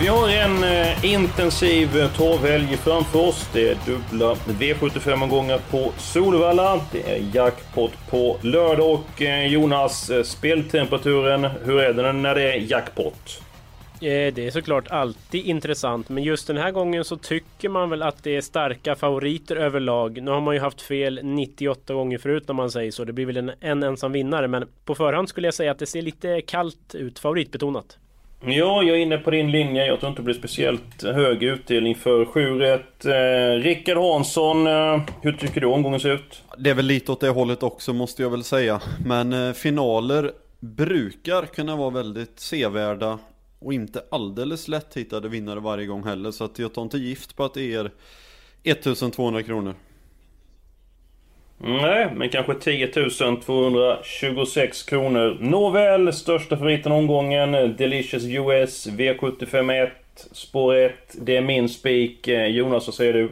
Vi har en eh, intensiv eh, torvhelg framför oss. Det är dubbla V75-omgångar på Solvalla. Det är jackpot på lördag och eh, Jonas, speltemperaturen, hur är den när det är jackpot? Det är såklart alltid intressant, men just den här gången så tycker man väl att det är starka favoriter överlag. Nu har man ju haft fel 98 gånger förut när man säger så. Det blir väl en, en ensam vinnare, men på förhand skulle jag säga att det ser lite kallt ut, favoritbetonat. Ja, jag är inne på din linje. Jag tror inte det blir speciellt hög utdelning för 7 rätt. Eh, Rickard Hansson, eh, hur tycker du omgången ser ut? Det är väl lite åt det hållet också måste jag väl säga. Men eh, finaler brukar kunna vara väldigt sevärda och inte alldeles lätt hittade vinnare varje gång heller. Så att jag tar inte gift på att det är 1200 kronor. Nej, men kanske 10 226 kronor. Nåväl, största favoriten omgången. Delicious US, V751, spår 1. Det är min spik. Eh, Jonas, vad säger du?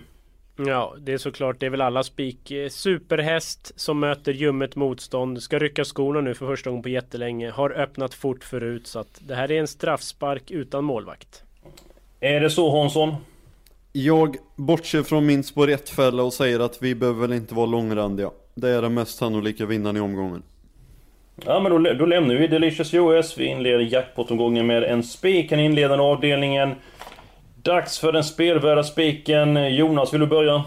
Ja, det är såklart, det är väl alla spik. Eh, Superhäst som möter ljummet motstånd, ska rycka skorna nu för första gången på jättelänge. Har öppnat fort förut, så att det här är en straffspark utan målvakt. Är det så Hansson? Jag bortser från min spår 1-fälla och säger att vi behöver väl inte vara långrandiga. Det är den mest sannolika vinnaren i omgången. Ja men då, då lämnar vi Delicious US. Vi inleder jackpot-omgången med en spik, den inledande avdelningen. Dags för den spelvärda spiken. Jonas, vill du börja?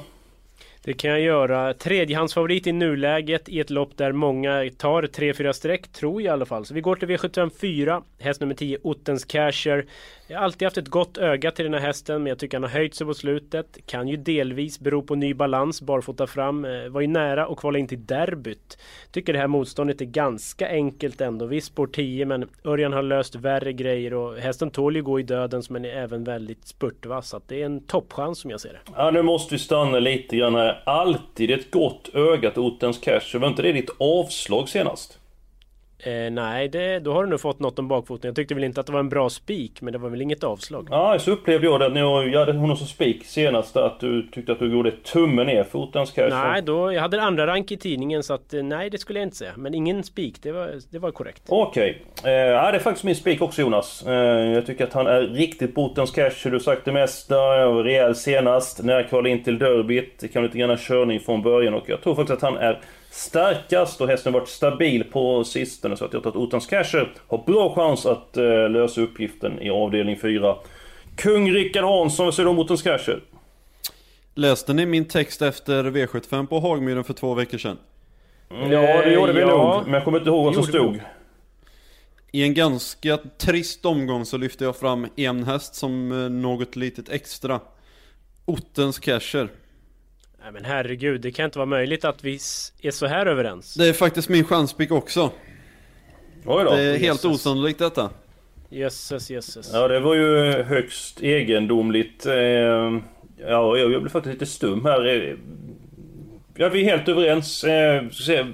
Det kan jag göra. Tredjehandsfavorit i nuläget i ett lopp där många tar 3-4 streck, tror jag i alla fall. Så vi går till V75 4, häst nummer 10, Ottens Casher. Jag har alltid haft ett gott öga till den här hästen, men jag tycker han har höjt sig på slutet. Kan ju delvis bero på ny balans, barfota fram. Eh, var ju nära och kvala in till derbyt. Tycker det här motståndet är ganska enkelt ändå. Visst spår 10, men Örjan har löst värre grejer och hästen tål ju gå i dödens, men är även väldigt spurtvass. Så att det är en toppchans som jag ser det. Ja, nu måste vi stanna lite grann här. Alltid ett gott öga till Ottens Cash. Var inte det ditt avslag senast? Eh, nej, det, då har du nog fått något om bakfoten. Jag tyckte väl inte att det var en bra spik, men det var väl inget avslag. Ja, så upplevde jag det när jag, jag hade honom som spik senast. Att du tyckte att du gjorde tummen ner för Ottens Cash. Nej, då, jag hade andra rank i tidningen så att eh, nej det skulle jag inte säga. Men ingen spik, det var, det var korrekt. Okej. Eh, ja, det är faktiskt min spik också Jonas. Eh, jag tycker att han är riktigt Botens cash. Du har sagt det mesta. Rejäl senast. När jag kvalade in till derbyt. Det kan lite grann körning från början. Och jag tror faktiskt att han är starkast och hästen har varit stabil på sistone. Så att jag tror att Otans Casher har bra chans att eh, lösa uppgiften i avdelning 4. Kung Rickard Hansson, vad säger du om Otans Casher? Läste ni min text efter V75 på Hagmyren för två veckor sedan? Ja, det gjorde vi ja. nog. Men jag kommer inte ihåg vad som stod. I en ganska trist omgång så lyfte jag fram en häst som eh, något litet extra. Ottens Casher. Nej men herregud, det kan inte vara möjligt att vi är så här överens. Det är faktiskt min chanspick också. Oj då. Det är helt Jesus. osannolikt detta. Jösses, jösses. Ja, det var ju högst egendomligt. Eh, Ja, jag blev faktiskt lite stum här. Eh, Ja, vi är helt överens. Eh,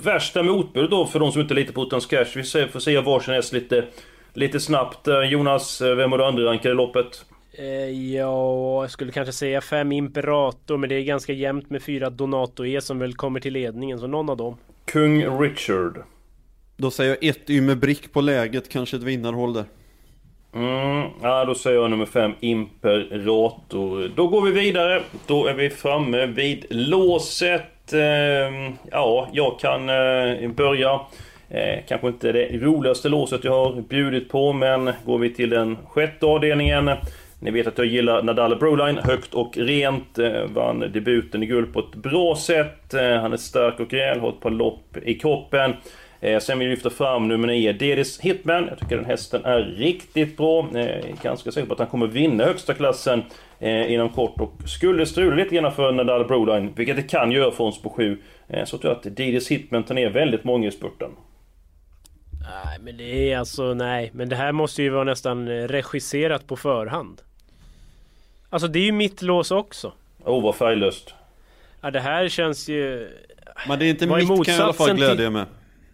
värsta motbud då för de som inte litar på Uttans Cash. Vi får se varsin häst lite, lite snabbt. Eh, Jonas, eh, vem var du andra rankade i loppet? Eh, ja, jag skulle kanske säga fem Imperator, men det är ganska jämnt med fyra Donato E som väl kommer till ledningen, så någon av dem. Kung Richard. Då säger jag ett Brick på läget, kanske ett vinnarhåll där. Mm, ja, då säger jag nummer 5, Imperator. Då går vi vidare. Då är vi framme vid låset. Eh, ja, jag kan eh, börja. Eh, kanske inte det roligaste låset jag har bjudit på, men går vi till den sjätte avdelningen. Ni vet att jag gillar Nadal Broline högt och rent. Eh, vann debuten i guld på ett bra sätt. Eh, han är stark och rejäl, har ett par lopp i kroppen. Eh, sen vill jag lyfta fram nummer 9, Dedis Hitman. Jag tycker den hästen är riktigt bra. Eh, ganska säker på att han kommer vinna högsta klassen inom kort. Och skulle det strula lite grann för Nadal Broline, vilket det kan göra för oss på 7, så tror jag att Dedis Hitman tar ner väldigt många i spurten. Nej men det är alltså, nej. Men det här måste ju vara nästan regisserat på förhand. Alltså det är ju mitt lås också. Oh, vad färglöst. Ja det här känns ju... Men det är inte Vad är mitt kan jag i alla fall glädja med.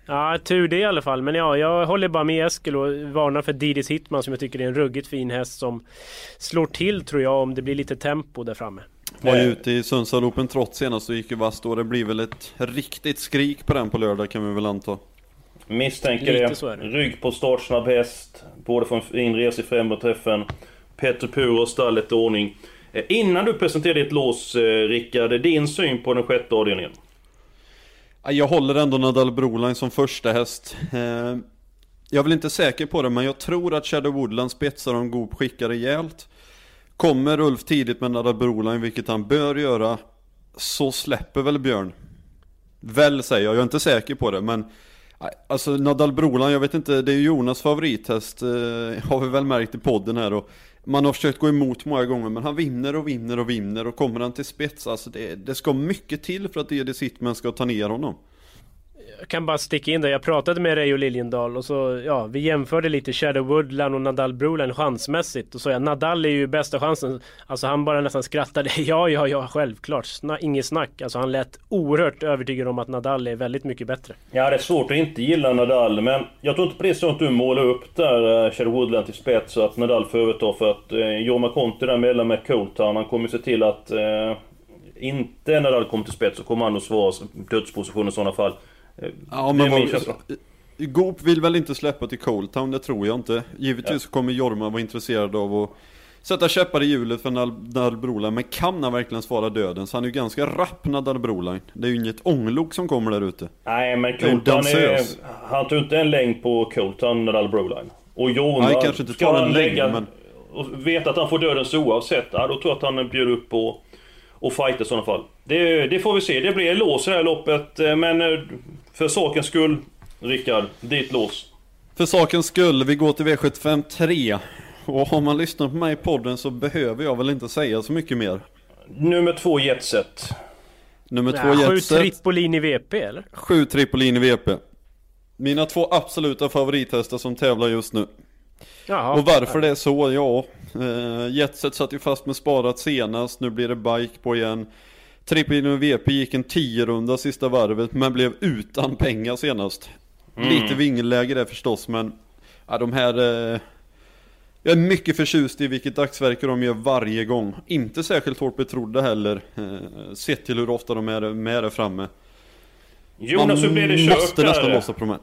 Ja, tur det i alla fall. Men ja, jag håller bara med Eskil och varnar för Didis Hitman som jag tycker är en ruggigt fin häst som slår till tror jag om det blir lite tempo där framme. Var ju ute i Sundsvall Open trots senast och gick ju vass då. Det blir väl ett riktigt skrik på den på lördag kan vi väl anta. Misstänker Lite det. Rygg på startsnabb häst. Både från fin resa i främre träffen. Peter Pur och stallet i ordning. Eh, innan du presenterar ditt lås, eh, Rickard, din syn på den sjätte avdelningen? Jag håller ändå Nadal Broline som första häst. Eh, jag är väl inte säker på det, men jag tror att Shadow Woodland spetsar om Goop skickar rejält. Kommer Ulf tidigt med Nadal Broline, vilket han bör göra, så släpper väl Björn. Väl säger jag, jag är inte säker på det, men Alltså Nadal Broline, jag vet inte, det är ju Jonas favorithäst, eh, har vi väl märkt i podden här och man har försökt gå emot många gånger, men han vinner och vinner och vinner och kommer han till spets, alltså det, det ska mycket till för att Edith Sittman ska ta ner honom. Jag kan bara sticka in där. Jag pratade med Reijo Liljendal och så, ja, vi jämförde lite Shadow Woodland och Nadal Broline chansmässigt. Och så ja, Nadal är ju bästa chansen. Alltså han bara nästan skrattade. Ja, ja, ja, självklart. Sna inget snack. Alltså han lät oerhört övertygad om att Nadal är väldigt mycket bättre. Ja, det är svårt att inte gilla Nadal, men jag tror inte på det du målar upp där eh, Shadow Woodland till spets och att Nadal företar för att eh, Jorma Conte där mellan med Coltown, han kommer se till att eh, inte Nadal kommer till spets så kommer han att svara dödsposition i sådana fall. Ja men är vad. Goop vill väl inte släppa till Coletown, det tror jag inte. Givetvis kommer Jorma vara intresserad av att sätta käppar i hjulet för Nadal Broline, men kan han verkligen svara döden? Så han är ju ganska rapp Nadal Broline. Det är ju inget ånglok som kommer där ute. Nej, men är en Coltown är... dansös. Han tog inte en längd på Coltown, Nadal Broline. Och Jorma... Nej, kanske inte tar en längd, lägga- men- Och vet att han får dödens oavsett, ja, då tror jag att han bjuder upp och, och fightar i sådana fall. Det, det får vi se. Det blir lås i det här loppet, eh, men eh, för sakens skull, Rickard, ditt lås. För sakens skull, vi går till V75 3. Och har man lyssnat på mig i podden så behöver jag väl inte säga så mycket mer. Nummer två, Jetset. Nummer två Ja, sju Jetset, Tripolin i VP eller? sju Tripolin i VP. Mina två absoluta favorithästar som tävlar just nu. Jaha. Och varför det är så? Ja, eh, Jetset satt ju fast med sparat senast, nu blir det bike på igen. Trippin VP gick en 10 runda sista varvet, men blev utan pengar senast. Lite vingelläge där förstås, men ja, de här... Eh, jag är mycket förtjust i vilket dagsverke de gör varje gång. Inte särskilt hårt betrodda heller, eh, sett till hur ofta de är med där framme. Jonas, hur blir det Man kört måste nästan låsa på de här.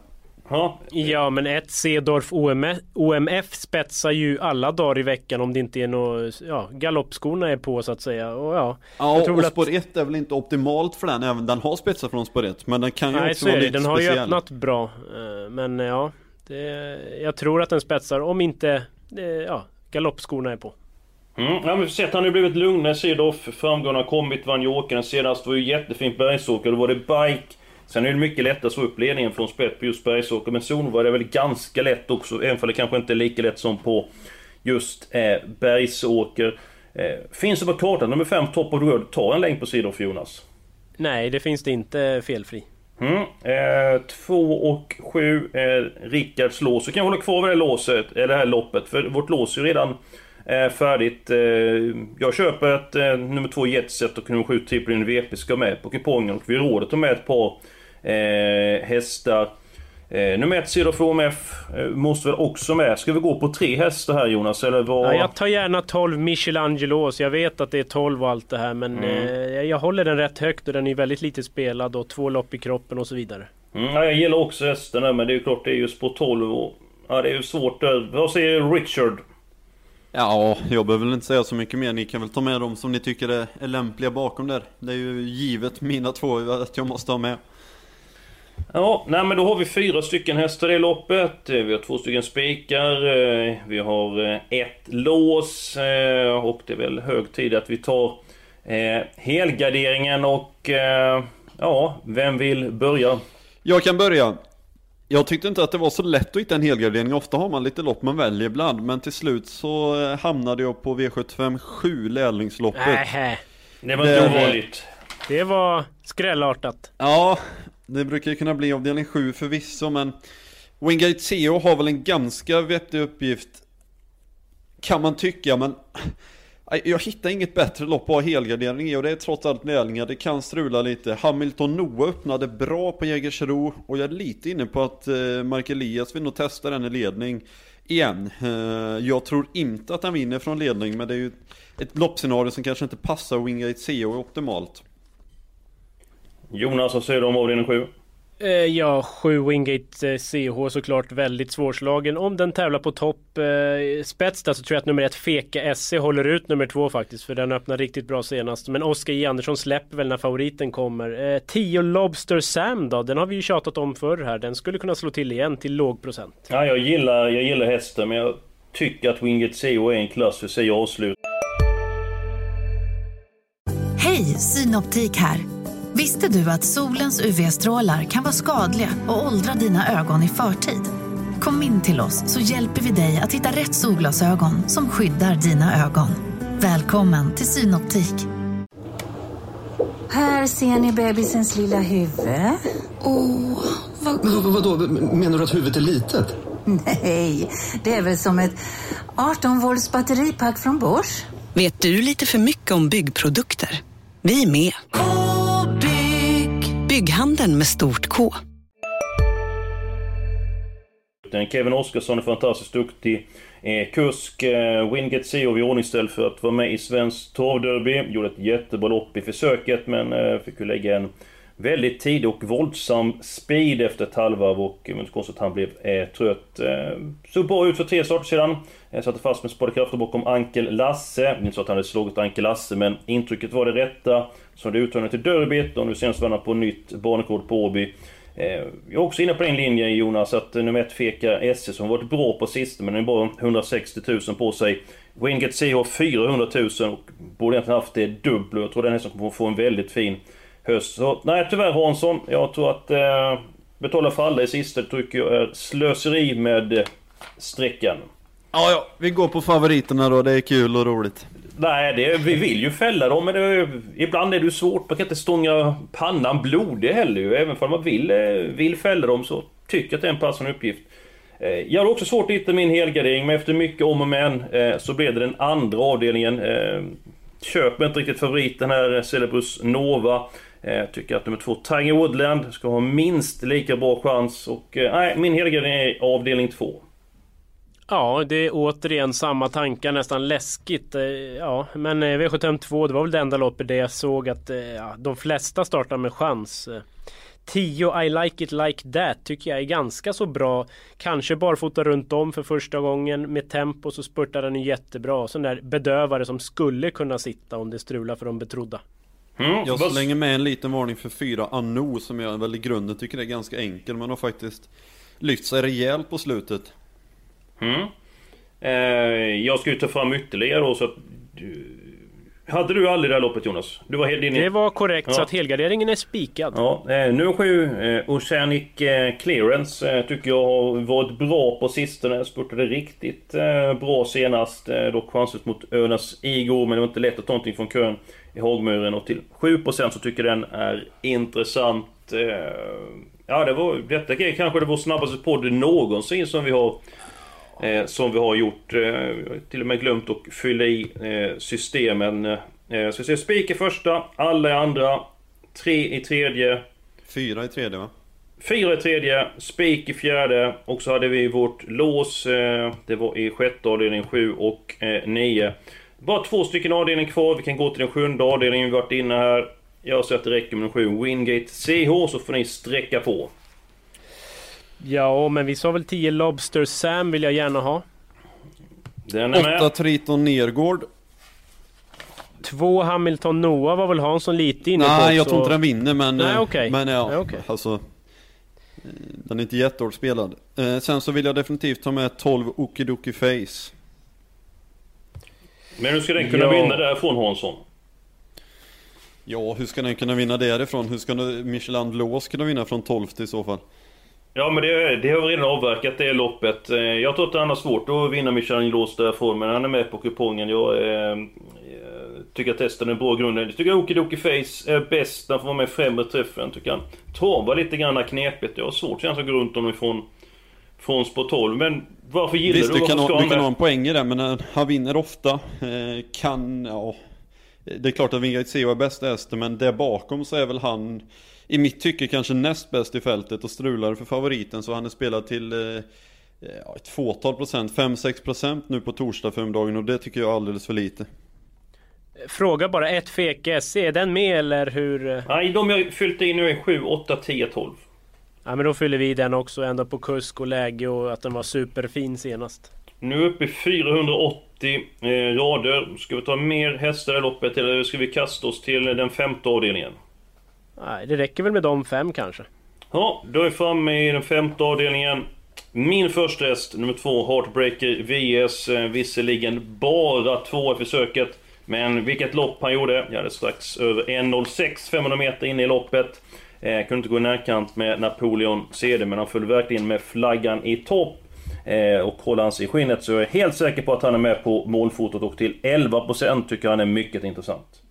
Ja, Ja men ett Cedorf OMF, OMF spetsar ju alla dagar i veckan om det inte är något, ja galoppskorna är på så att säga. Och ja, Ja, jag tror och väl att- spår 1 är väl inte optimalt för den, även den har spetsat från spår 1. Men den kan ju Nej också så vara det, lite den har ju speciell. öppnat bra. eh, Men ja, det, jag tror att den spetsar om inte, eh, ja galoppskorna är på. Mm, ja, men vi får se att han har blivit lugnare. Cedorf, framgången har kommit, vann Jokern senast. var ju jättefint bergsåker, då var det bike. Sen är det mycket lättare att slå upp ledningen från spett på just bergsåker. Men zonvar är väl ganska lätt också, även om det kanske inte är lika lätt som på just eh, bergsåker. Eh, finns det på kartan, nummer 5, Top of the World, ta en längd på Cedorf Jonas. Nej, det finns det inte felfri. Mm. Eh, två och sju eh, Rickards lås. Så kan jag hålla kvar vid det låset, eller det här loppet. För vårt lås är ju redan eh, färdigt. Eh, jag köper ett eh, nummer två Jetset och nummer sju Triple In VP ska med på kupongen. Och vi råder att ta med ett par eh, hästar. Eh, nummer ett Cedar för OMF eh, måste väl också med. Ska vi gå på tre hästar här Jonas? Eller vad? Ja, jag tar gärna 12 Michelangelos. Jag vet att det är 12 och allt det här men Mm. eh, jag- håller den rätt högt och den är väldigt lite spelad och två lopp i kroppen och så vidare. Mm, ja, jag gillar också hästarna men det är ju klart det är just på 12 och... Ja det är ju svårt där. Vad säger Richard? Ja, jag behöver väl inte säga så mycket mer. Ni kan väl ta med dem som ni tycker är, är lämpliga bakom där. Det är ju givet mina två att jag måste ha med. Ja, nej men då har vi fyra stycken hästar i loppet. Eh, Vi har två stycken spikar. eh, Vi har eh, ett lås. Och det är väl hög tid att vi tar helgarderingen och... Ja, vem vill börja? Jag kan börja. Jag tyckte inte att det var så lätt att hitta en helgardering. Ofta har man lite lopp man väljer ibland. Men till slut så hamnade jag på V75 7 lärlingsloppet. Nähä, Det var inte ovanligt. det var skrällartat. Ja, det brukar ju kunna bli avdelning 7 förvisso men Wingate CO har väl en ganska vettig uppgift kan man tycka, men jag hittar inget bättre lopp att ha helgardering i och det är trots allt lärlingar, det kan strula lite. Hamilton Noah öppnade bra på Jägersro och jag är lite inne på att eh, Mark Elias vill nog testa den i ledning igen. Eh, jag tror inte att han vinner från ledning, men det är ju ett loppscenario som kanske inte passar Wingate CO optimalt. Jonas, vad säger du om avdelning 7? Eh, ja, 7 Wingate CH såklart väldigt svårslagen. Om den tävlar på topp eh, spets där så tror jag att nummer ett Feka SC håller ut nummer två faktiskt. För den öppnar riktigt bra senast. Men Oskar J Andersson släpper väl när favoriten kommer. 10 Lobster Sam då? Den har vi ju tjatat om förr här. Den skulle kunna slå till igen till låg procent. Ja, jag gillar, jag gillar hästen men jag tycker att Wingate CO är en klass för sig avslut. Hej, Synoptik här. Visste du att solens UV-strålar kan vara skadliga och åldra dina ögon i förtid? Kom in till oss så hjälper vi dig att hitta rätt solglasögon som skyddar dina ögon. Välkommen till Synoptik. Här ser ni bebisens lilla huvud. Åh, vad... Men, vadå, menar du att huvudet är litet? Nej, det är väl som ett 18 volts batteripack från Bors. Vet du lite för mycket om byggprodukter? Vi är med. Bygghandeln med stort K. Kevin Oskarsson är fantastiskt duktig. Eh, kusk, eh, Wingate CEO iordningställd för att vara med i Svenskt Torvderby. Gjorde ett jättebra lopp i försöket men eh, fick ju lägga en väldigt tidig och våldsam speed efter ett halvvarv och eh, men konstigt att han blev eh, trött. Eh, såg bra ut för tre starter sedan. Jag satte fast med spadade krafter bakom Ankel Lasse. Inte så att han hade slagit Ankel Lasse men intrycket var det rätta. Så det uttagna till derbyt och nu senast vann han på nytt banrekord på Åby. Eh, jag är också inne på din linje Jonas, att eh, nummer ett Feka SC som varit bra på sist men den är bara 160 000 på sig. Wingate C har 400 000 och borde egentligen haft det dubbla. Jag tror den hästen kommer få en väldigt fin höst. Så nej tyvärr Hansson, jag tror att eh, betala för alla i sista tycker jag är slöseri med eh, sträckan. Ja, ja, vi går på favoriterna då, det är kul och roligt. Nej, det, vi vill ju fälla dem men det, ibland är det ju svårt. Man kan inte stånga pannan blodig heller ju. Även om man vill, eh, vill fälla dem så tycker jag att det är en passande uppgift. Eh, jag har också svårt att hitta min helgardering men efter mycket om och men eh, så blev det den andra avdelningen. Köper inte riktigt favoriten här, Celebrus Nova. Tycker att nummer två, Tiger Woodland, ska ha minst lika bra chans. Och nej, min helgardering är avdelning två. Ja, det är återigen samma tankar, nästan läskigt. Eh, ja, men eh, V752, det var väl det enda loppet där jag såg att eh, ja, de flesta startar med chans. 10 I like it like that tycker jag är ganska så bra. Kanske barfota runt om för första gången med tempo så spurtar den jättebra. Sån där bedövare som skulle kunna sitta om det strular för de betrodda. Mm, jag slänger med en liten varning för fyra Anou som jag väl i grunden tycker är ganska enkel men har faktiskt lyft sig rejält på slutet. Mm. Eh, jag ska ju ta fram ytterligare då så att... Du... Hade du aldrig det här loppet Jonas? Du var din... Det var korrekt, ja. så att helgarderingen är spikad. Ja, eh, nummer sju, eh, Oceanic eh, Clearance, eh, tycker jag har varit bra på sistone. Spurtade riktigt eh, bra senast. Eh, dock chanslöst mot Önas igår, men det var inte lätt att ta någonting från kön i Hagmuren. Och till 7% så tycker jag den är intressant. Eh, ja, det var, detta kanske det var snabbaste podden någonsin som vi har Eh, som vi har gjort. Eh, till och med glömt att fylla i eh, systemen. Eh, så vi ser spik i första, alla i andra, tre i tredje. Fyra i tredje va? Fyra i tredje, spik i fjärde och så hade vi vårt lås. Eh, det var i sjätte avdelning, sju och eh, nio. Bara två stycken avdelningar kvar. Vi kan gå till den sjunde avdelningen vi varit inne här. Jag säger att det räcker med den sju. Wingate CH så får ni sträcka på. Ja, men vi sa väl 10 Lobster Sam vill jag gärna ha. Den är med. 8 Triton Nergård. Två Hamilton Noah var väl Hansson lite inne på Nej, jag tror inte den vinner men... Nej, okay. Men ja, Nej, okay. alltså... Eh, den är inte jättehårt. Eh, sen så vill jag definitivt ta med 12 Okidoki Face. Men hur ska den kunna ja. vinna därifrån Hansson? Ja, hur ska den kunna vinna därifrån? Hur ska Michelin Lås kunna vinna från 12 i så fall? Ja men det, det har vi redan avverkat det loppet. Eh, jag tror att han har svårt att vinna Michelin Lås därifrån men han är med på kupongen. Jag eh, tycker att testen är bra grund. Jag tycker Okidoki Face är bäst. Han får vara med i främre träffen tycker han. Travar lite grann knepigt. Jag har svårt att gå runt honom ifrån från spår 12. Men varför gillar Visst, du du kan, ha, du kan ha en poäng i det, men eh, han vinner ofta. Eh, kan, ja. Det är klart att Wingate Seo är bäst Ester, men där bakom så är väl han i mitt tycke kanske näst bäst i fältet och strular för favoriten så han är spelad till eh, ja, ett fåtal procent, 5-6 procent nu på torsdag förmiddagen och det tycker jag är alldeles för lite. Fråga bara, ett fek SC, är den med eller hur? Nej, de jag fyllt in nu är 7, 8, 10, 12. Ja men då fyller vi den också, ändå på kusk och läge och att den var superfin senast. Nu är vi uppe i 480 eh, rader. Ska vi ta mer hästar i loppet eller ska vi kasta oss till den femte avdelningen? Nej, det räcker väl med de fem kanske. Ja, då är vi framme i den femte avdelningen. Min första häst, nummer två, Heartbreaker VS. Eh, visserligen bara två i försöket. Men vilket lopp han gjorde. Jag hade strax över 1.06 500 meter inne i loppet. Eh, kunde inte gå i närkant med Napoleon CD, men han föll verkligen med flaggan i topp. Eh, och håller han sig i skinnet så är jag helt säker på att han är med på målfotot och till 11% tycker jag han är mycket intressant.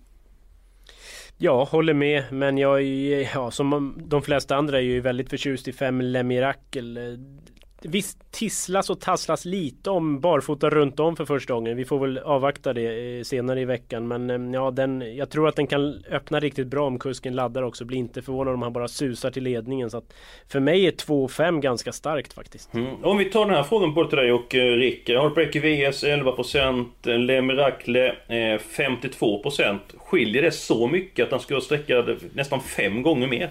Ja, håller med. Men jag är, ja, som de flesta andra är ju väldigt förtjust i fem Le Miracle. Visst tisslas och tasslas lite om barfota runt om för första gången. Vi får väl avvakta det eh, senare i veckan. Men eh, ja, den, jag tror att den kan öppna riktigt bra om kusken laddar också. Blir inte förvånad om han bara susar till ledningen. Så att för mig är 2-5 ganska starkt faktiskt. Mm. Om vi tar den här frågan på till dig och eh, Rick. Heartbreaker VS 11%, Le Miracle 52%. Skiljer det så mycket att han skulle sträcka nästan fem gånger mer?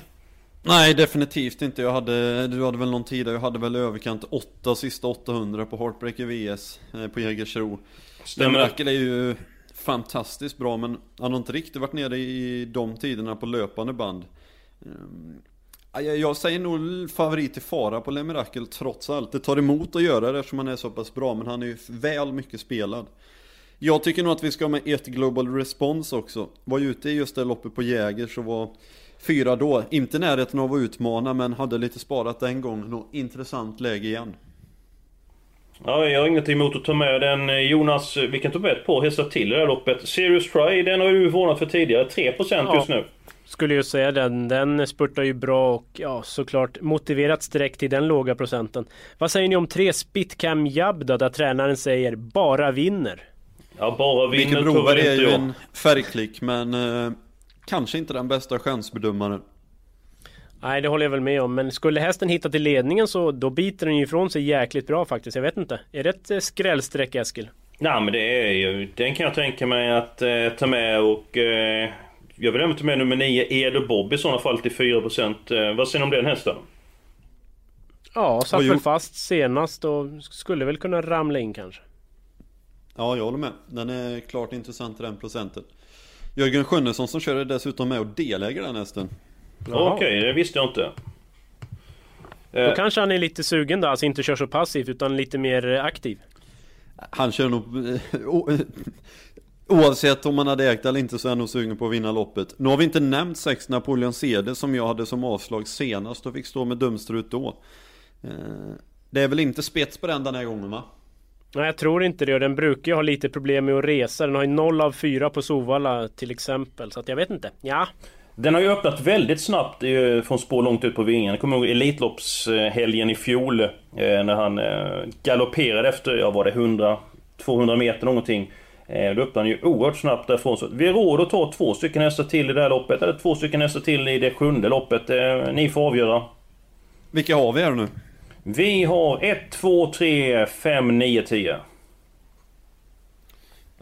Nej, definitivt inte. Jag hade, du hade väl någon tid där jag hade väl överkant 8 sista 800 på Heartbreaker VS eh, på Jägersro. Stämmer. Miracle är ju fantastiskt bra men han har inte riktigt varit nere i de tiderna på löpande band. Ehm, ja, Jag, säger nog favorit i fara på Le Miracle trots allt. Det tar emot att göra det eftersom han är så pass bra men han är ju väl mycket spelad. Jag tycker nog att vi ska ha med ett Global Response också. Var ju ute i just det loppet på Jäger så var fyra då. Inte närheten av att utmana men hade lite sparat den gången och intressant läge igen. Ja, jag har inget emot att ta med den. Eh, Jonas, vi kan ta med ett par hästar till i det här loppet. Serious Try, den har du varnat för tidigare. 3% just nu. Skulle ju säga den. Den spurtar ju bra och ja, såklart motiverat streck till den låga procenten. Vad säger ni om tre Spitcam Jab då, där tränaren säger bara vinner? Ja, bara vinner Vilken tror Broberg väl är inte ju jag. en färgklick men eh, kanske inte den bästa chansbedömaren. Nej, det håller jag väl med om. Men skulle hästen hitta till ledningen så då biter den ju ifrån sig jäkligt bra faktiskt. Jag vet inte. Är det ett eh, skrällstreck Eskil? Nej men det är ju... Den kan jag tänka mig att eh, ta med och... Eh, jag vill även ta med nummer 9, Edo Bob i sådana fall till 4%. Eh, vad säger ni om den hästen? Ja, satt väl fast senast och skulle väl kunna ramla in kanske. Ja, jag håller med. Den är klart intressant i den procenten. Jörgen Sjunnesson som kör är dessutom med och deläger den hästen. Okej, det visste jag inte. Då Eh, kanske han är lite sugen då, alltså inte kör så passivt utan lite mer aktiv. Han kör nog... eh, eh, Oavsett om han hade ägt eller inte så är han nog sugen på att vinna loppet. Nu har vi inte nämnt sex Napoleon CD som jag hade som avslag senast och fick stå med dumstrut då. Det är väl inte spets på den den här gången va? Nej, jag tror inte det och den brukar ju ha lite problem med att resa. Den har ju 0 av 4 på Sovalla till exempel. Så att jag vet inte. Ja, Den har ju öppnat väldigt snabbt eh, från spår långt ut på vingen. Jag kommer ihåg Elitloppshelgen i fjol. eh, När han eh, galopperade efter, ja var det 100, 200 meter någonting. Då öppnade han ju oerhört snabbt därifrån. Så vi har råd att ta två stycken hästar till i det här loppet. Eller två stycken hästar till i det sjunde loppet. Ni får avgöra. Vilka har vi här nu? Vi har 1, 2, 3, 5, 9, 10.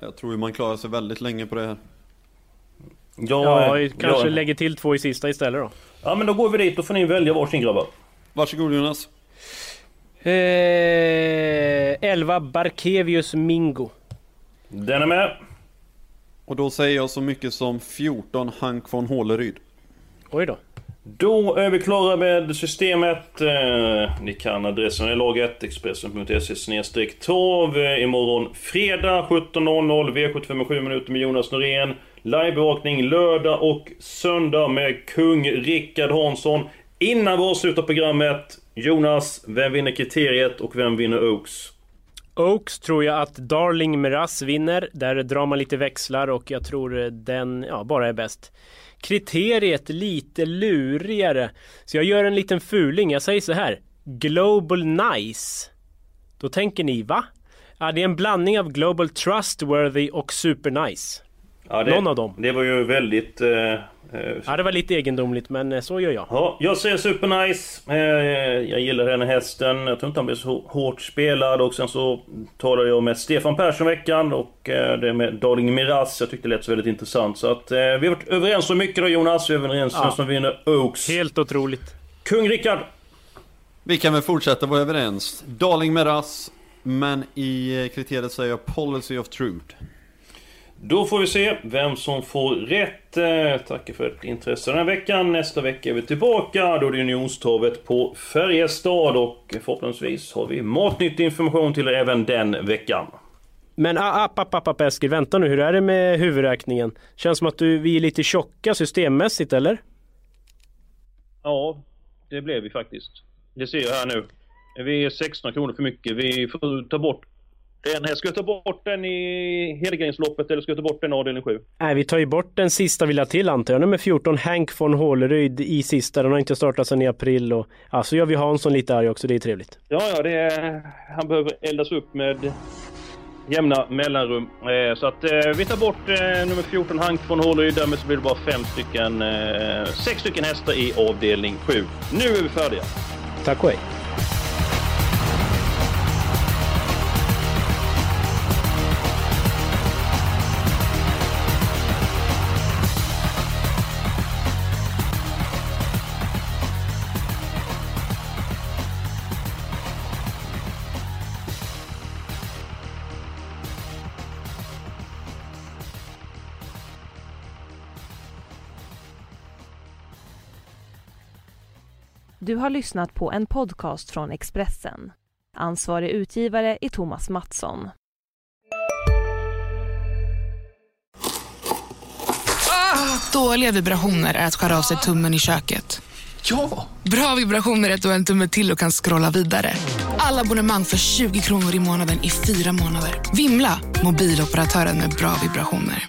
Jag tror ju man klarar sig väldigt länge på det här. ja eh, kanske ja. lägger till två i sista istället då. Ja men då går vi dit, då får ni välja varsin grabbar. Varsågod Jonas. Eh, 11 Barkevius Mingo. Den är med. Och då säger jag så mycket som 14 Hank von Håleryd. Oj då. Då är vi klara med systemet. Eh, ni kan adressen i laget Expressen.se torv. Eh, imorgon fredag 17.00 V75 med 7 minuter med Jonas Norén. Livebevakning lördag och söndag med kung Rickard Hansson. Innan vi avslutar programmet, Jonas, vem vinner kriteriet och vem vinner Oaks? Oaks tror jag att Darling Miraz vinner. Där drar man lite växlar och jag tror den ja, bara är bäst. Kriteriet lite lurigare. Så jag gör en liten fuling. Jag säger så här. Global Nice. Då tänker ni va? Ja, det är en blandning av Global Trustworthy och Super Nice. Ja, det, Någon av dem. Det var ju väldigt... Eh, eh, Ja, det var lite egendomligt men eh, så gör jag. Ja, jag säger supernice. Eh, jag gillar den här hästen. Jag tror inte han blir så hårt spelad. Och sen så talade jag med Stefan Persson veckan och eh, det med Darling Miraz. Jag tyckte det lät så väldigt intressant. Så att eh, vi har varit överens om mycket då Jonas. Vi är överens om Ja. som vinner Oaks. Helt otroligt. Kung Rickard! Vi kan väl fortsätta vara överens. Darling Meras, men i eh, kriteriet säger jag Policy of Truth. Då får vi se vem som får rätt. Eh, Tackar för ert intresse den här veckan. Nästa vecka är vi tillbaka. Då är det Unionstorvet på Färjestad och förhoppningsvis har vi matnyttig information till er även den veckan. Men ah, app, app, app, app Eskil, vänta nu, hur är det med huvudräkningen? Känns som att du, vi är lite tjocka systemmässigt eller? Ja, det blev vi faktiskt. Det ser jag här nu. Vi är 16 kronor för mycket. Vi får ta bort den här. Ska jag ta bort den i Helgrensloppet eller ska jag ta bort den i avdelning 7? Nej, vi tar ju bort den sista vi la till antar jag. Nummer 14, Hank von Håleryd i sista. Den har inte startat sedan i april och ja, så gör vi Hansson lite arg också. Det är trevligt. Ja, ja, det är, han behöver eldas upp med jämna mellanrum. Eh, så att eh, vi tar bort eh, nummer 14, Hank von Håleryd. Därmed så blir det bara fem stycken, sex stycken hästar i avdelning 7. Nu är vi färdiga. Tack och hej. Du har lyssnat på en podcast från Expressen. Ansvarig utgivare är Thomas Mattsson. Dåliga vibrationer är att skära av sig tummen i köket. Ja! Bra vibrationer är att du har en tumme till och kan scrolla vidare. Alla abonnemang för 20 kronor i månaden i fyra månader. Vimla! Mobiloperatören med bra vibrationer.